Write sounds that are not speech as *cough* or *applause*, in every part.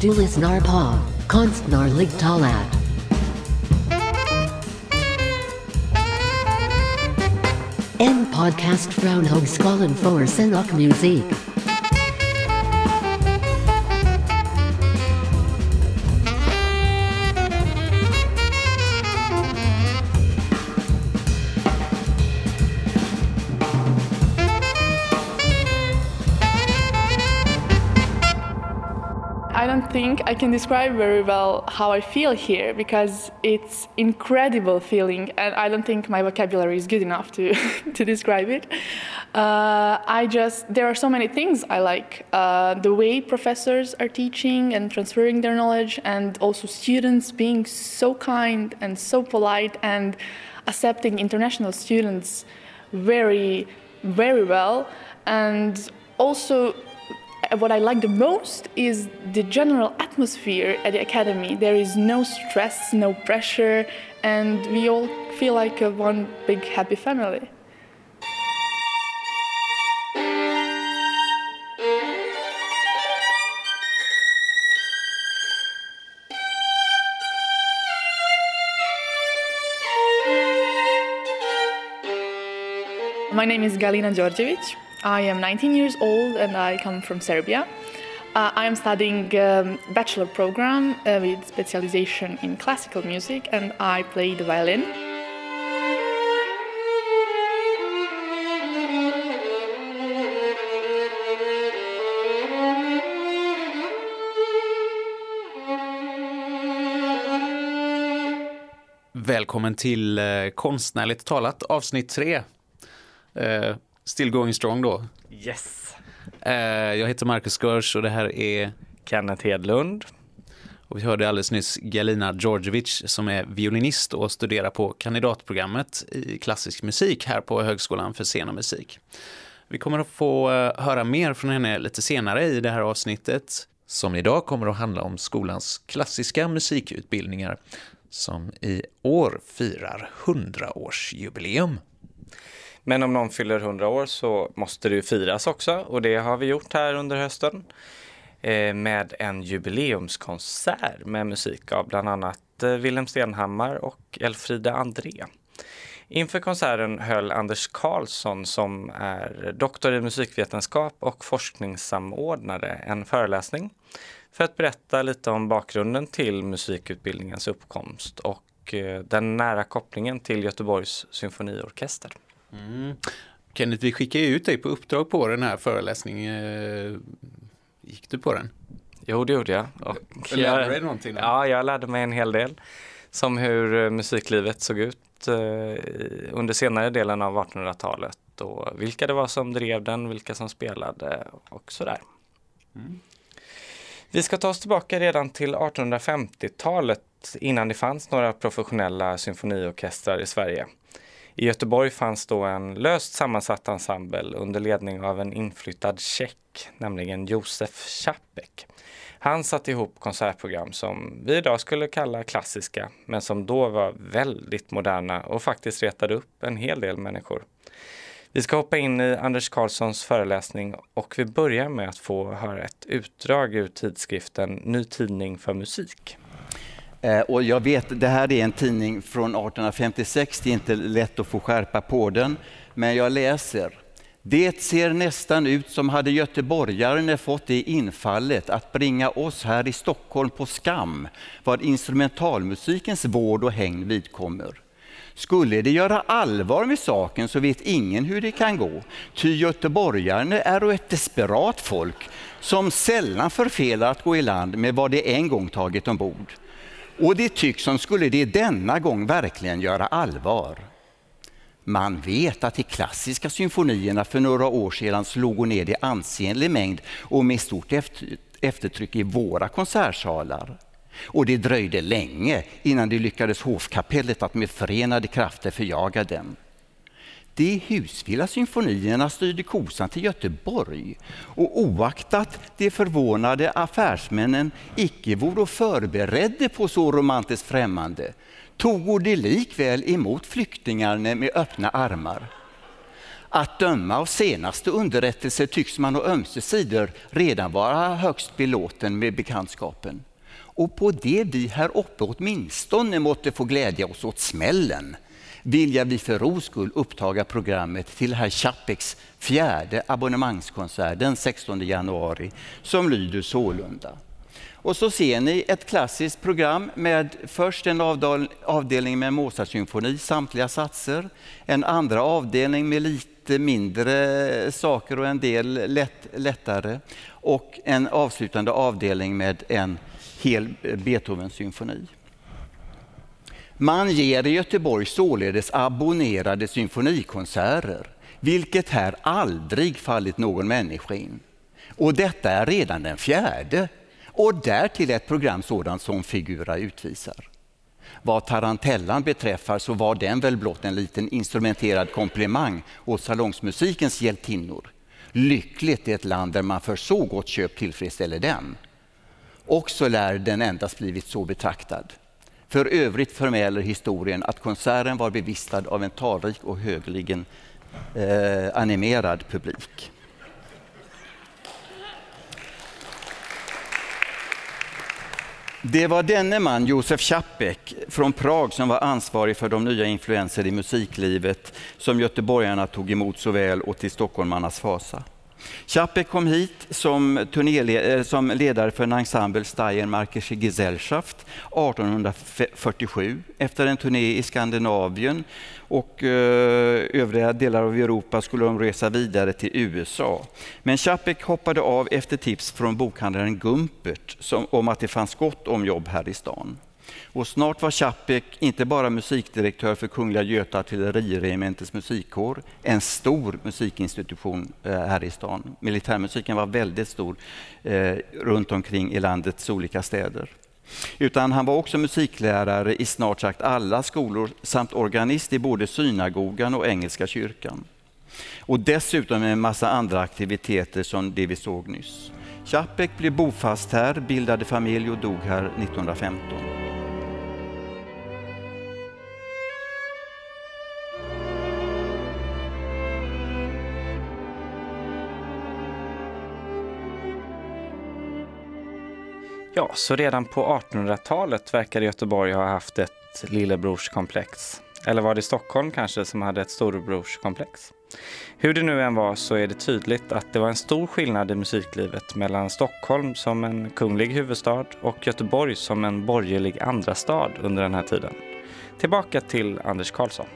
Du lyssnar på Konstnärligt talat. En podcast från Högskolan för scen och musik. I can describe very well how I feel here because it's incredible feeling and I don't think my vocabulary is good enough to, *laughs* to describe it. Uh, I just there are so many things I like uh, the way professors are teaching and transferring their knowledge and also students being so kind and so polite and accepting international students very very well and also what I like the most is the general atmosphere at the academy. There is no stress, no pressure, and we all feel like a one big happy family. My name is Galina Djordjevic. I am 19 years old and I come from Serbia. Uh, I am studying um, bachelor program uh, with specialization in classical music and I play the violin. Välkommen till eh, Konstnärligt talat avsnitt 3. Eh, still going strong då. Yes. Eh, jag heter Marcus Görs och det här är Kenneth Hedlund. och vi hörde alldeles nyss Galina Djordjevic som är violinist och studerar på kandidatprogrammet i klassisk musik här på Högskolan för scen och musik. Vi kommer att få eh, höra mer från henne lite senare i det här avsnittet som idag kommer att handla om skolans klassiska musikutbildningar som i år firar 100-årsjubileum. Men om någon fyller 100 år så måste det ju firas också och det har vi gjort här under hösten. Eh, med en jubileumskonsert med musik av bland annat eh, Wilhelm Stenhammar och Elfrida André. Inför konserten höll Anders Karlsson som är doktor i musikvetenskap och forskningssamordnare en föreläsning för att berätta lite om bakgrunden till musikutbildningens uppkomst och eh, den nära kopplingen till Göteborgs symfoniorkester. Kenneth, vi skickade ut dig på uppdrag på den här föreläsningen. Eh, Gick du på den? Jo, det gjorde jag. Och Lärde du dig någonting då? Ja, jag lärde mig en hel del. Som hur eh, musiklivet såg ut eh, under senare delen av 1800-talet och vilka det var som drev den, vilka som spelade och sådär. Vi ska ta oss tillbaka redan till 1850-talet innan det fanns några professionella symfoniorkestrar i Sverige. I Göteborg fanns då en löst sammansatt ensemble under ledning av en inflyttad tjeck, nämligen Josef Čapek. Han satte ihop konsertprogram som vi idag skulle kalla klassiska, men som då var väldigt moderna och faktiskt retade upp en hel del människor. Vi ska hoppa in i Anders Karlssons föreläsning och vi börjar med att få höra ett utdrag ur tidskriften Ny tidning för musik. Eh, Och jag vet, det här är en tidning från 1856, det är inte lätt att få skärpa på den, men jag läser. Det ser nästan ut som hade göteborgaren fått det infallet att bringa oss här i Stockholm på skam vad instrumentalmusikens vård och häng vidkommer. Skulle det göra allvar med saken så vet ingen hur det kan gå, ty göteborgaren är ett desperat folk som sällan förfelar att gå i land med vad det en gång tagit ombord. Och det tycks som skulle det denna gång verkligen göra allvar. Man vet att de klassiska symfonierna för några år sedan slog ner i ansenlig mängd och med stort eftertryck i våra konsertsalar. Och det dröjde länge innan det lyckades hovkapellet att med förenade krafter förjaga dem. De husvilla symfonierna styrde kosan till Göteborg och oaktat de förvånade affärsmännen icke vore förberedda på så romantiskt främmande tog de likväl emot flyktingarna med öppna armar. Att döma av senaste underrättelser tycks man å ömse sidor redan vara högst belåten med bekantskapen. Och på det vi här uppe åtminstone måtte få glädja oss åt smällen vill jag vi för ro skull upptaga programmet till herr Chapeks fjärde abonnemangskonsert den 16 januari som lyder sålunda. Och så ser ni ett klassiskt program med först en avdelning med Mozart-symfoni, samtliga satser. En andra avdelning med lite mindre saker och en del lätt, lättare. Och en avslutande avdelning med en hel Beethoven-symfoni. Man ger i Göteborg således abonnerade symfonikonserter, vilket här aldrig fallit någon människa in. Och detta är redan den fjärde och därtill ett program sådant som Figura utvisar. Vad tarantellan beträffar så var den väl blott en liten instrumenterad komplimang åt salongsmusikens hjältinnor. Lyckligt i ett land där man för så gott köp tillfredsställer den. Också lär den endast blivit så betraktad. För övrigt förmäler historien att konserten var bevistad av en talrik och högligen eh, animerad publik. Det var denne man, Josef Čapek från Prag, som var ansvarig för de nya influenser i musiklivet som göteborgarna tog emot så väl och till stockholmarnas fasa. Čapek kom hit som, eh, som ledare för en ensemble Steiermarkische Gesellschaft 1847 efter en turné i Skandinavien och eh, övriga delar av Europa skulle de resa vidare till USA. Men Čapek hoppade av efter tips från bokhandlaren Gumpert som, om att det fanns gott om jobb här i stan. Och snart var Chapek inte bara musikdirektör för Kungliga Göta artilleriregementets musikkår, en stor musikinstitution eh, här i stan. Militärmusiken var väldigt stor eh, runt omkring i landets olika städer. Utan han var också musiklärare i snart sagt alla skolor samt organist i både synagogan och Engelska kyrkan. Och dessutom en massa andra aktiviteter som det vi såg nyss. Chapek blev bofast här, bildade familj och dog här 1915. Ja, så redan på 1800-talet verkade Göteborg ha haft ett lillebrorskomplex. Eller var det Stockholm kanske som hade ett storebrorskomplex? Hur det nu än var så är det tydligt att det var en stor skillnad i musiklivet mellan Stockholm som en kunglig huvudstad och Göteborg som en borgerlig andra stad under den här tiden. Tillbaka till Anders Karlsson.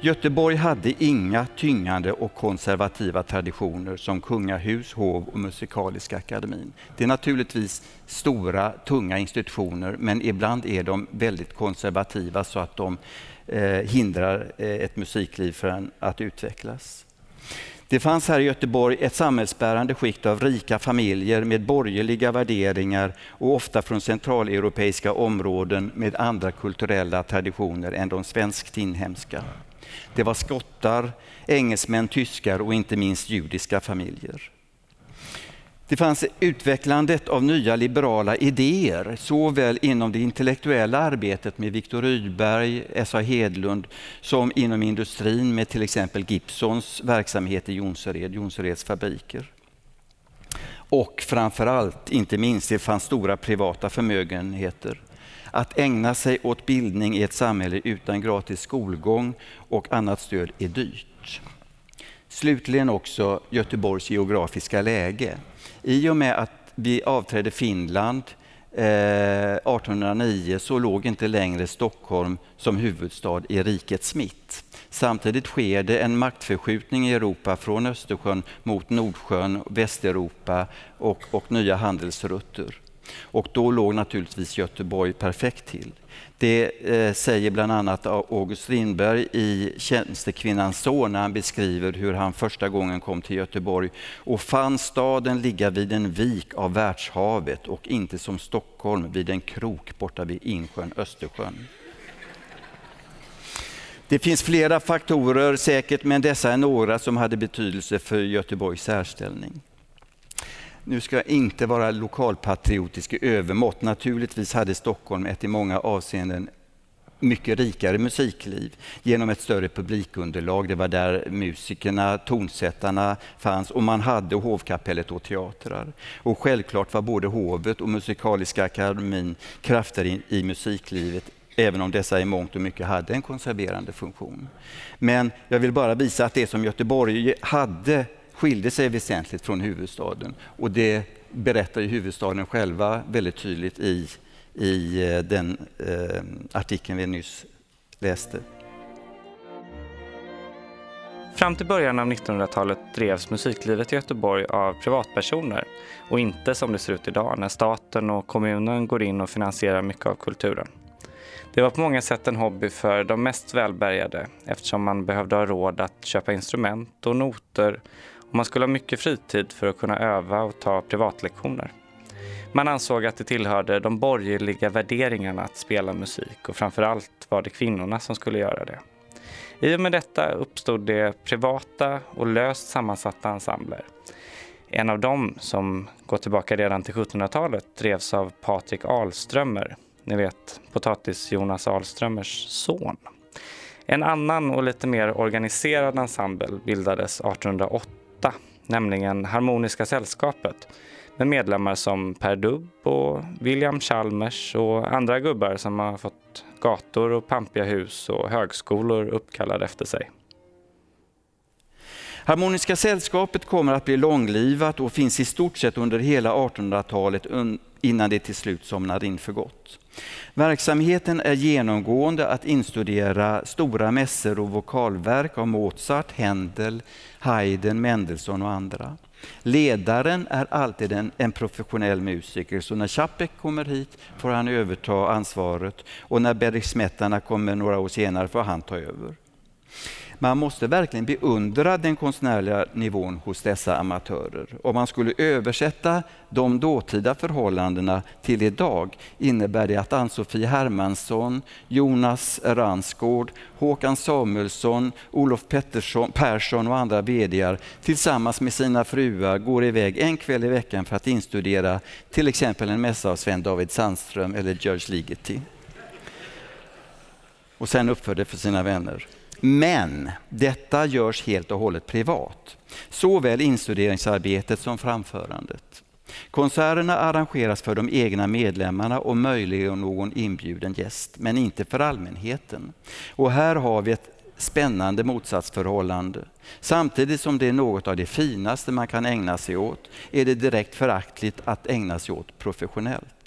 Göteborg hade inga tyngande och konservativa traditioner som kungahus, hov och musikaliska akademin. Det är naturligtvis stora, tunga institutioner, men ibland är de väldigt konservativa så att de eh, hindrar eh, ett musikliv från att utvecklas. Det fanns här i Göteborg ett samhällsbärande skikt av rika familjer med borgerliga värderingar och ofta från centraleuropeiska områden med andra kulturella traditioner än de svenskt inhemska. Det var skottar, engelsmän, tyskar och inte minst judiska familjer. Det fanns utvecklandet av nya liberala idéer, såväl inom det intellektuella arbetet med Viktor Rydberg, S.A. Hedlund, som inom industrin med till exempel Gibsons verksamhet i Jonsered, Jonsereds fabriker. Och framförallt, inte minst, det fanns stora privata förmögenheter. Att ägna sig åt bildning i ett samhälle utan gratis skolgång och annat stöd är dyrt. Slutligen också Göteborgs geografiska läge. I och med att vi avträdde Finland eh, 1809 så låg inte längre Stockholm som huvudstad i rikets mitt. Samtidigt sker det en maktförskjutning i Europa från Östersjön mot Nordsjön, Västeuropa och, och nya handelsrutter. Och då låg naturligtvis Göteborg perfekt till. Det eh, säger bland annat August Strindberg i Tjänstekvinnans son när han beskriver hur han första gången kom till Göteborg och fann staden ligga vid en vik av världshavet och inte som Stockholm vid en krok borta vid insjön Östersjön. Det finns flera faktorer säkert, men dessa är några som hade betydelse för Göteborgs särställning. Nu ska jag inte vara lokalpatriotisk i övermått. Naturligtvis hade Stockholm ett i många avseenden mycket rikare musikliv genom ett större publikunderlag. Det var där musikerna, tonsättarna fanns och man hade hovkapellet och teatrar. Och självklart var både hovet och Musikaliska akademin krafter i, i musiklivet även om dessa i mångt och mycket hade en konserverande funktion. Men jag vill bara visa att det som Göteborg hade skilde sig väsentligt från huvudstaden och det berättar ju huvudstaden själva väldigt tydligt i i eh, den eh, artikeln vi nyss läste. Fram till början av 1900-talet drevs musiklivet i Göteborg av privatpersoner och inte som det ser ut idag när staten och kommunen går in och finansierar mycket av kulturen. Det var på många sätt en hobby för de mest välbärgade eftersom man behövde ha råd att köpa instrument och noter man skulle ha mycket fritid för att kunna öva och ta privatlektioner. Man ansåg att det tillhörde de borgerliga värderingarna att spela musik och framförallt var det kvinnorna som skulle göra det. I och med detta uppstod det privata och löst sammansatta ensembler. En av dem, som går tillbaka redan till 1700-talet, drevs av Patrik Alströmer. Ni vet, potatis-Jonas Alströmers son. En annan och lite mer organiserad ensemble bildades 1808, nämligen Harmoniska sällskapet med medlemmar som Per Dubb och William Chalmers och andra gubbar som har fått gator och pampiga hus och högskolor uppkallade efter sig. Harmoniska sällskapet kommer att bli långlivat och finns i stort sett under hela 1800-talet innan det till slut somnar in för gott. Verksamheten är genomgående att instudera stora mässor och vokalverk av Mozart, Händel, Haydn, Mendelssohn och andra. Ledaren är alltid en, en, professionell musiker, så när Chapek kommer hit får han överta ansvaret och när Bergsmättarna kommer några år senare får han ta över. Man måste verkligen beundra den konstnärliga nivån hos dessa amatörer. Om man skulle översätta de dåtida förhållandena till idag innebär det att Ann-Sofie Hermansson, Jonas Ransgård, Håkan Samuelsson, Olof Pettersson, Persson och andra vd tillsammans med sina fruar går iväg en kväll i veckan för att instudera till exempel en mässa av Sven David Sandström eller George Ligeti. Och sen uppför det för sina vänner. Men detta görs helt och hållet privat. Såväl instuderingsarbetet som framförandet. Konserterna arrangeras för de egna medlemmarna och möjligen någon inbjuden gäst, men inte för allmänheten. Och här har vi ett spännande motsatsförhållande. Samtidigt som det är något av det finaste man kan ägna sig åt, är det direkt föraktligt att ägna sig åt professionellt.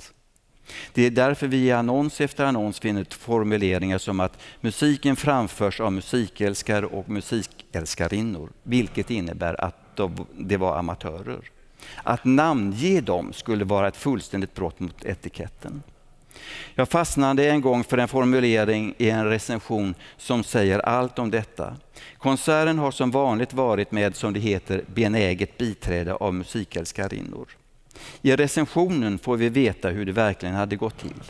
Det är därför vi i annons efter annons finner formuleringar som att musiken framförs av musikälskare och musikälskarinnor, vilket innebär att det var amatörer. Att namnge dem skulle vara ett fullständigt brott mot etiketten. Jag fastnade en gång för en formulering i en recension som säger allt om detta. Konserten har som vanligt varit med, som det heter, benäget biträde av musikälskarinnor. I recensionen får vi veta hur det verkligen hade gått till.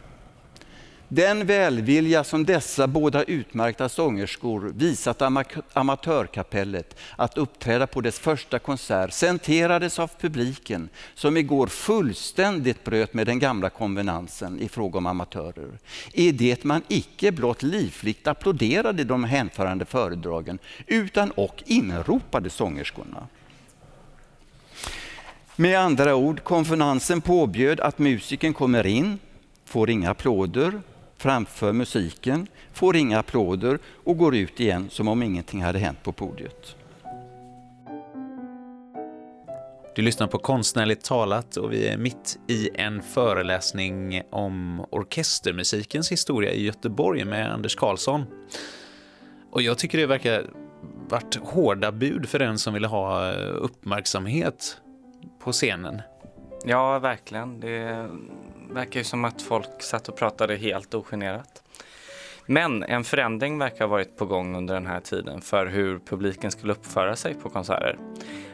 Den välvilja som dessa båda utmärkta sångerskor visat amatörkapellet att uppträda på dess första konsert centerades av publiken som igår fullständigt bröt med den gamla konvenansen i fråga om amatörer. I det man icke blott livligt applåderade de hänförande föredragen utan och inropade sångerskorna. Med andra ord, konferensen påbjöd att musiken kommer in, får inga applåder, framför musiken, får inga applåder och går ut igen som om ingenting hade hänt på podiet. Du lyssnar på Konstnärligt talat och vi är mitt i en föreläsning om orkestermusikens historia i Göteborg med Anders Karlsson. Och jag tycker det verkar varit hårda bud för den som ville ha eh, uppmärksamhet på scenen. Ja, verkligen. Det verkar ju som att folk satt och pratade helt ogenerat. Men en förändring verkar ha varit på gång under den här tiden för hur publiken skulle uppföra sig på konserter.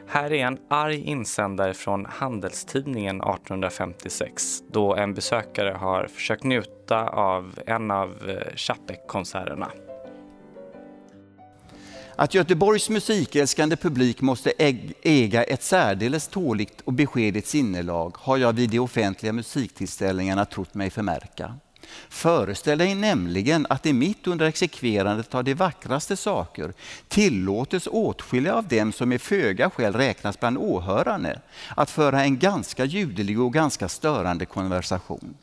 Här är en arg insändare från Handelstidningen 1856 då en besökare har försökt njuta av en av eh, Chapek-konserterna. Att Göteborgs musikälskande publik måste äga ett särdeles tåligt och beskedligt sinnelag har jag vid de offentliga musiktillställningarna trott mig förmärka. Föreställ dig nämligen att det mitt under exekverandet av de vackraste saker tillåtes åtskilliga av dem som i föga skäl räknas bland åhörarna att föra en ganska ljudlig och ganska störande konversation.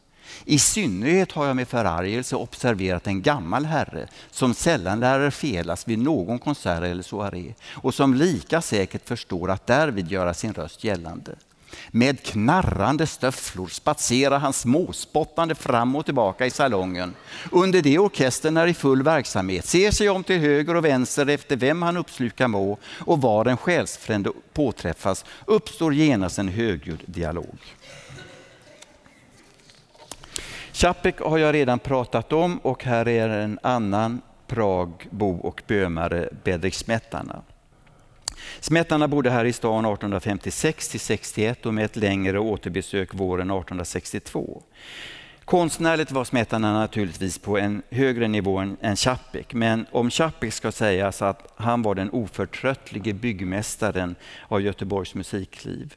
I synnerhet har jag med förargelse observerat en gammal herre som sällan lär felas vid någon konsert eller soaré och som lika säkert förstår att därvid göra sin röst gällande. Med knarrande stöfflor spatserar han småspottande fram och tillbaka i salongen under det orkestern är i full verksamhet, ser sig om till höger och vänster efter vem han uppsluka må och var en själsfrände påträffas uppstår genast en högljudd dialog. Čapek har jag redan pratat om och här är en annan Prag-bo och bömare, Bedrik Smetana. Smetana bodde här i stan 1856 till 61 och med ett längre återbesök våren 1862. Konstnärligt var Smetana naturligtvis på en högre nivå än Čapek, men om Čapek ska sägas att han var den oförtröttlige byggmästaren av Göteborgs musikliv.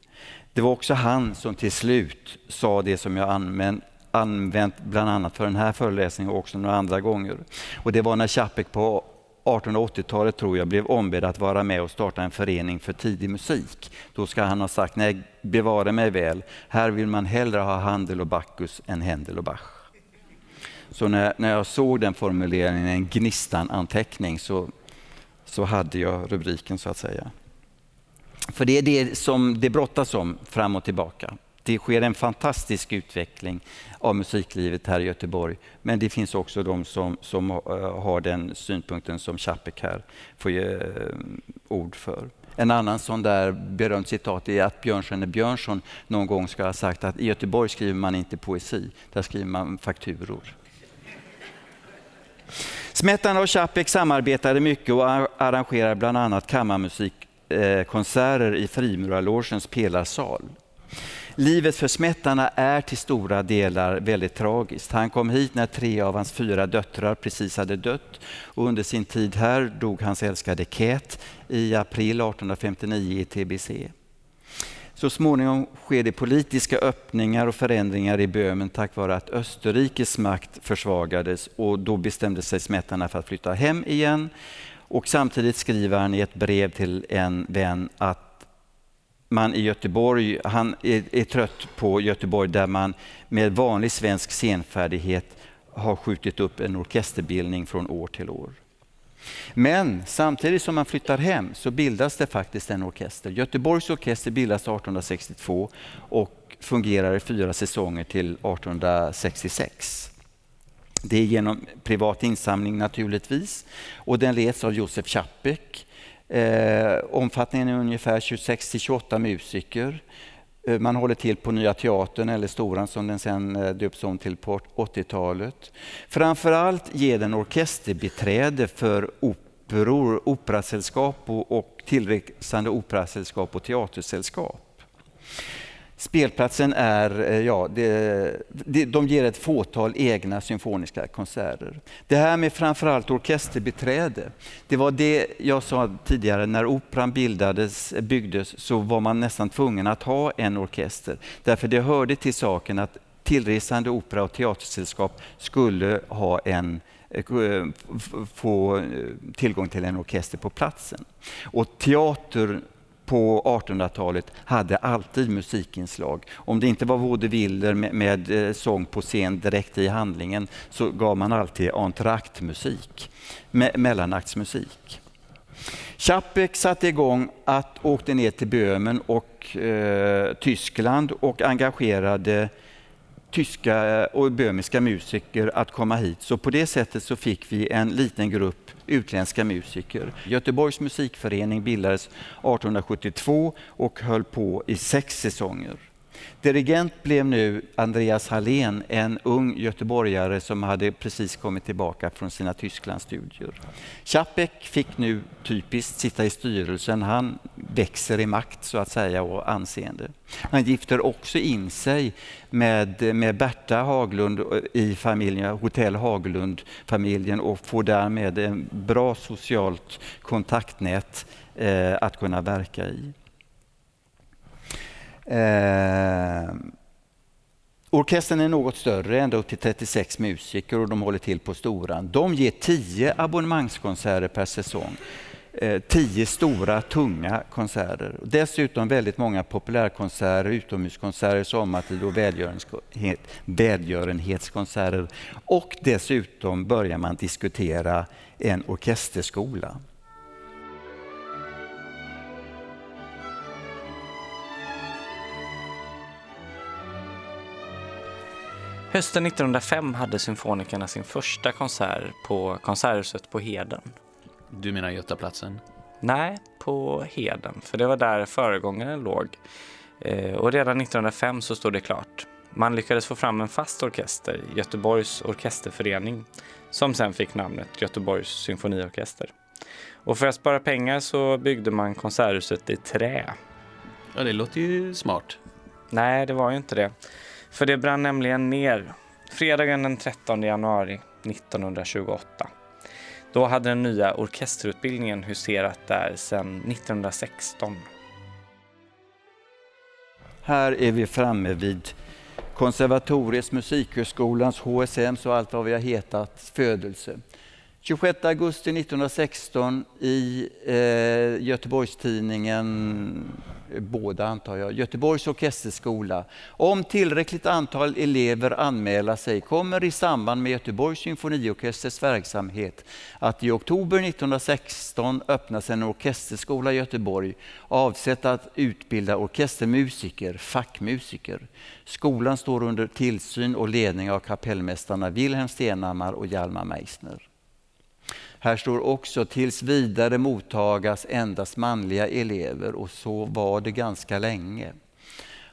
Det var också han som till slut sa det som jag använt, använt bland annat för den här föreläsningen och också några andra gånger. Och det var när Chapek på 1880-talet tror jag blev ombedd att vara med och starta en förening för tidig musik. Då ska han ha sagt, nej bevara mig väl, här vill man hellre ha Handel och Bacchus än Händel och Bach. Så när, när jag såg den formuleringen, en Gnistan-anteckning, så, så hade jag rubriken så att säga. För det är det som det brottas om fram och tillbaka. Det sker en fantastisk utveckling av musiklivet här i Göteborg. Men det finns också de som, som eh, har den synpunkten som Chapek här får ge eh, ord för. En annan sån där berömt citat är att Björnstjerne Björnsson någon gång ska ha sagt att i Göteborg skriver man inte poesi, där skriver man fakturor. Smetana och Chapek samarbetade mycket och arrangerade bland annat kammarmusikkonserter i Frimurarlogens pelarsal. Livet för smättarna är till stora delar väldigt tragiskt. Han kom hit när tre av hans fyra döttrar precis hade dött och under sin tid här dog hans älskade Kät i april 1859 i TBC. Så småningom sker det politiska öppningar och förändringar i Böhmen tack vare att Österrikes makt försvagades och då bestämde sig smättarna för att flytta hem igen. Och samtidigt skriver han i ett brev till en vän att man i Göteborg, han är, är, trött på Göteborg där man med vanlig svensk senfärdighet har skjutit upp en orkesterbildning från år till år. Men samtidigt som man flyttar hem så bildas det faktiskt en orkester. Göteborgs orkester bildas 1862 och fungerar i fyra säsonger till 1866. Det är genom privat insamling naturligtvis och den leds av Josef Čapek Eh, omfattningen är ungefär 26-28 musiker. Eh, man håller till på Nya Teatern, eller Storan som den sen eh, döps om till på 80-talet. Framförallt ger den orkesterbiträde för operor, operasällskap och, och tillresande operasällskap och teatersällskap. Spelplatsen är, eh, ja, det, det, de ger ett fåtal egna symfoniska konserter. Det här med framförallt orkesterbiträde, det var det jag sa tidigare, när operan bildades, byggdes så var man nästan tvungen att ha en orkester. Därför det hörde till saken att tillresande opera och teatersällskap skulle ha en eh, eh, få tillgång till en orkester på platsen. Och teater på 1800-talet hade alltid musikinslag. Om det inte var vaudeviller med, med eh, sång på scen direkt i handlingen så gav man alltid entraktmusik, me mellanaktsmusik. Chapek satte igång att åkte ner till Böhmen och eh, Tyskland och engagerade tyska och böhmiska musiker att komma hit. Så på det sättet så fick vi en liten grupp utländska musiker. Göteborgs musikförening bildades 1872 och höll på i sex säsonger. Dirigent blev nu Andreas Hallén, en ung göteborgare som hade precis kommit tillbaka från sina Tysklandsstudier. Čapek fick nu typiskt sitta i styrelsen. Han växer i makt så att säga och anseende. Han gifter också in sig med, med Berta Haglund eh, i familjen, Hotell Haglund-familjen och får därmed en bra socialt kontaktnät eh, att kunna verka i. Eh, Orkestern är något större, ända upp till 36 musiker och de håller till på Storan. De ger 10 abonnemangskonserter per säsong. Eh, 10 stora, tunga konserter. Dessutom väldigt många populärkonserter, utomhuskonserter, sommartid och välgörenhet, välgörenhetskonserter. Och dessutom börjar man diskutera en orkesterskola. Hösten 1905 hade symfonikerna sin första konsert på Konserthuset på Heden. Du menar Götaplatsen? Nej, på Heden, för det var där föregångaren låg. Eh, och redan 1905 så stod det klart. Man lyckades få fram en fast orkester, Göteborgs orkesterförening, som sen fick namnet Göteborgs symfoniorkester. Och för att spara pengar så byggde man konserthuset i trä. Ja, det låter ju smart. Nej, det var ju inte det. För det brann nämligen ner fredagen den 13 januari 1928. Då hade den nya orkesterutbildningen huserat där sedan 1916. Här är vi framme vid Konservatoriets, Musikhögskolans, HSMs och allt vad vi har hetat födelse. 26 augusti 1916 i eh, Göteborgstidningen, båda antar jag, Göteborgs orkesterskola. Om tillräckligt antal elever anmäla sig kommer i samband med Göteborgs symfoniorkesters verksamhet att i oktober 1916 öppnas en orkesterskola i Göteborg avsett att utbilda orkestermusiker, fackmusiker. Skolan står under tillsyn och ledning av kapellmästarna Wilhelm Stenhammar och Hjalmar Meissner. Här står också tills vidare mottagas endast manliga elever och så var det ganska länge.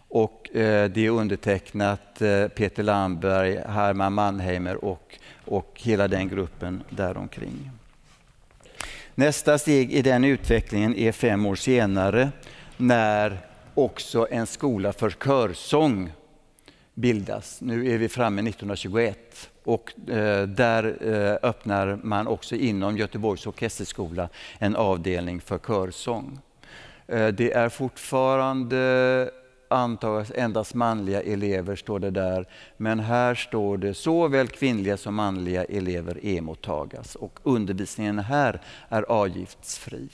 Och eh, det är undertecknat eh, Peter Landberg, Herman Mannheimer och, och hela den gruppen däromkring. Nästa steg i den utvecklingen är fem år senare när också en skola för körsång bildas. Nu är vi framme 1921 och eh, där eh, öppnar man också inom Göteborgs orkesterskola en avdelning för körsång. Eh, det är fortfarande antagas endast manliga elever, står det där. Men här står det såväl kvinnliga som manliga elever emottagas och undervisningen här är avgiftsfri.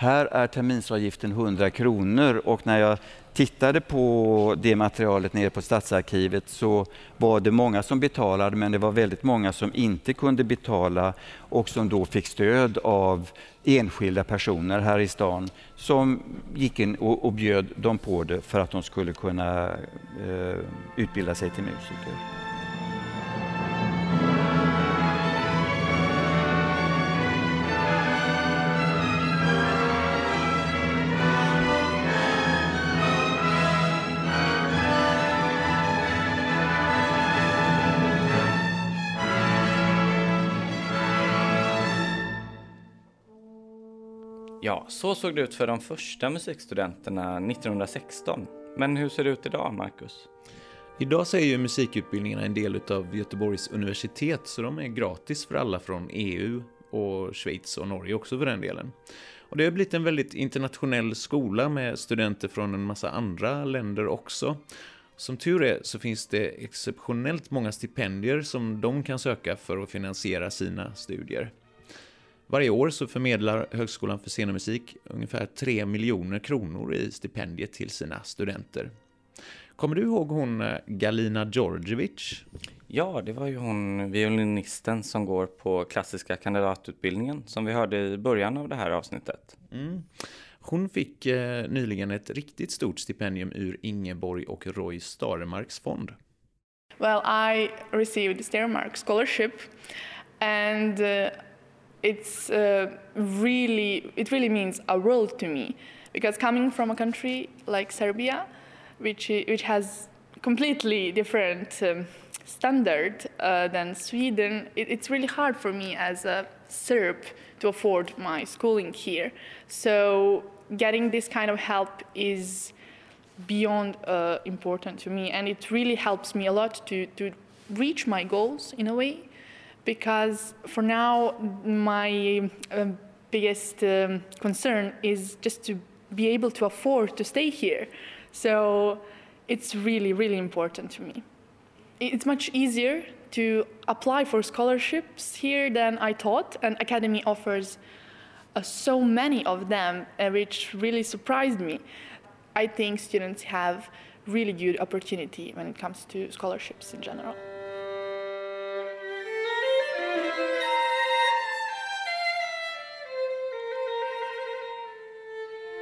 Här är terminsavgiften 100 kronor och när jag tittade på det materialet nere på Stadsarkivet så var det många som betalade men det var väldigt många som inte kunde betala och som då fick stöd av enskilda personer här i stan som gick in och, och bjöd dem på det för att de skulle kunna eh, utbilda sig till musiker. Ja, så såg det ut för de första musikstudenterna 1916. Men hur ser det ut idag, Marcus? Idag så är ju musikutbildningarna en del av Göteborgs universitet så de är gratis för alla från EU och Schweiz och Norge också för den delen. Och det har blivit en väldigt internationell skola med studenter från en massa andra länder också. Som tur är så finns det exceptionellt många stipendier som de kan söka för att finansiera sina studier. Varje år så förmedlar Högskolan för scen och musik ungefär 3 miljoner kronor i stipendiet till sina studenter. Kommer du ihåg hon eh, Galina Djordjevic? Ja, det var ju hon violinisten som går på klassiska kandidatutbildningen som vi hörde i början av det här avsnittet. Mm. Hon fick eh, nyligen ett riktigt stort stipendium ur Ingeborg och Roy Staremarks fond. Well, I received Staremark scholarship and uh, it's uh, really it really means a world to me. Because coming from a country like Serbia, which which has completely different um, standard uh, than Sweden, it, it's really hard for me as a Serb to afford my schooling here. So getting this kind of help is beyond uh, important to me, and it really helps me a lot to to reach my goals in a way because for now my uh, biggest um, concern is just to be able to afford to stay here. So it's really, really important to me. It's much easier to apply for scholarships here than I thought, and Academy offers uh, so many of them, uh, which really surprised me. I think students have really good opportunity when it comes to scholarships in general.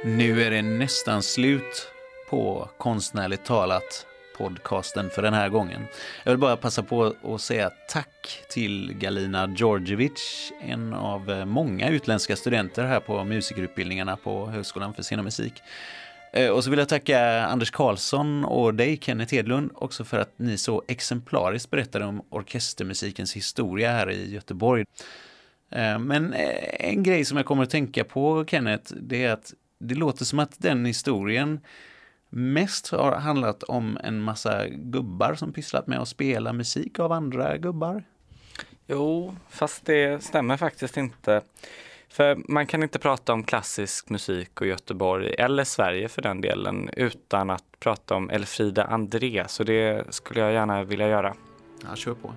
Nu är det nästan slut på Konstnärligt talat podcasten för den här gången. Jag vill bara passa på att säga tack till Galina Georgievich, en av många utländska studenter här på musikerutbildningarna på Högskolan för scen och musik. Eh, och så vill jag tacka Anders Karlsson och dig Kenneth Hedlund också för att ni så exemplariskt berättade om orkestermusikens historia här i Göteborg. Eh, men eh, en grej som jag kommer att tänka på Kenneth, det är att det låter som att den historien mest har handlat om en massa gubbar som pysslat med att spela musik av andra gubbar. Jo, fast det stämmer faktiskt inte. För man kan inte prata om klassisk musik och Göteborg, eller Sverige för den delen, utan att prata om Elfrida André. Så det skulle jag gärna vilja göra. Ja, kör på.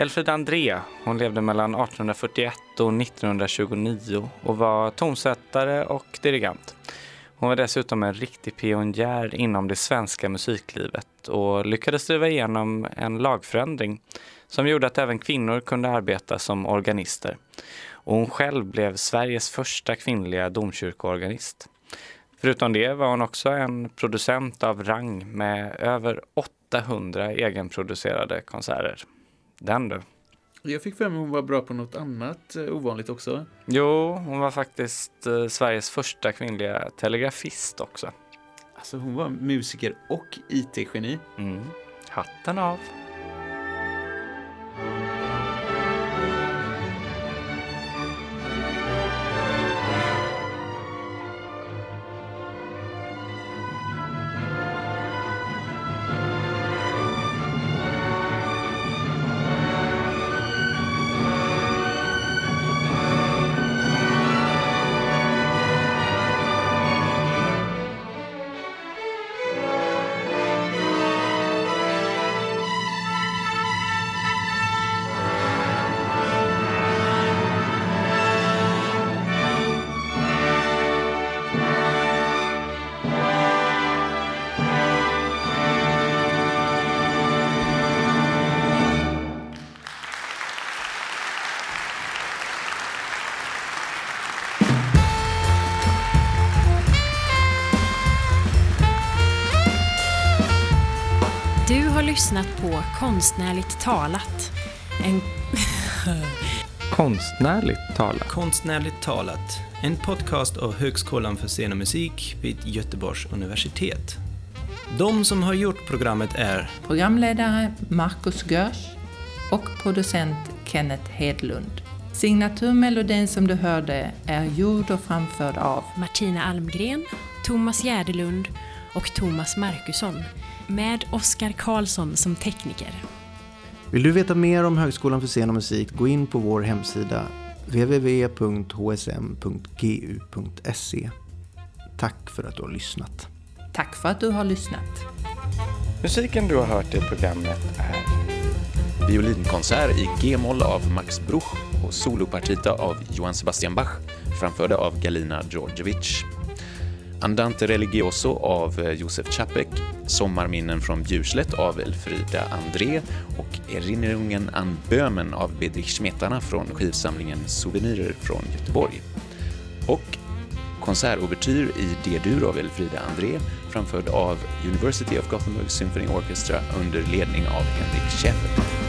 Elfrida André, hon levde mellan 1841 och 1929 och var tonsättare och dirigent. Hon var dessutom en riktig pionjär inom det svenska musiklivet och lyckades driva igenom en lagförändring som gjorde att även kvinnor kunde arbeta som organister. Och hon själv blev Sveriges första kvinnliga domkyrkoorganist. Förutom det var hon också en producent av rang med över 800 egenproducerade konserter. Den du. Jag fick för mig att hon var bra på något annat eh, ovanligt också. Jo, hon var faktiskt eh, Sveriges första kvinnliga telegrafist också. Alltså hon var musiker och IT-geni. Mm. Hatten av. lyssnat på Konstnärligt talat. En... *laughs* Konstnärligt talat. Konstnärligt talat, en podcast av Högskolan för scen och musik vid Göteborgs universitet. De som har gjort programmet är Programledare Marcus Görs och producent Kenneth Hedlund. Signaturmelodin som du hörde är gjord och framförd av Martina Almgren, Thomas Gärdelund och Thomas Markusson med Oskar Karlsson som tekniker. Vill du veta mer om Högskolan för scen och musik, gå in på vår hemsida www.hsm.gu.se. Tack för att du har lyssnat. Tack för att du har lyssnat. Musiken du har hört i programmet är Violinkonsert i G-moll av Max Bruch och solopartita av Johann Sebastian Bach framförda av Galina Djordjevic. Andante religioso av Josef Čapek, Sommarminnen från Bjurslätt av Elfrida André och Erinnerungen an Böhmen av Bedrich Smetana från skivsamlingen Souvenirer från Göteborg. Och konsertouvertyr i D-dur av Elfrida André framförd av University of Gothenburg Symphony Orchestra under ledning av Henrik Schäfer.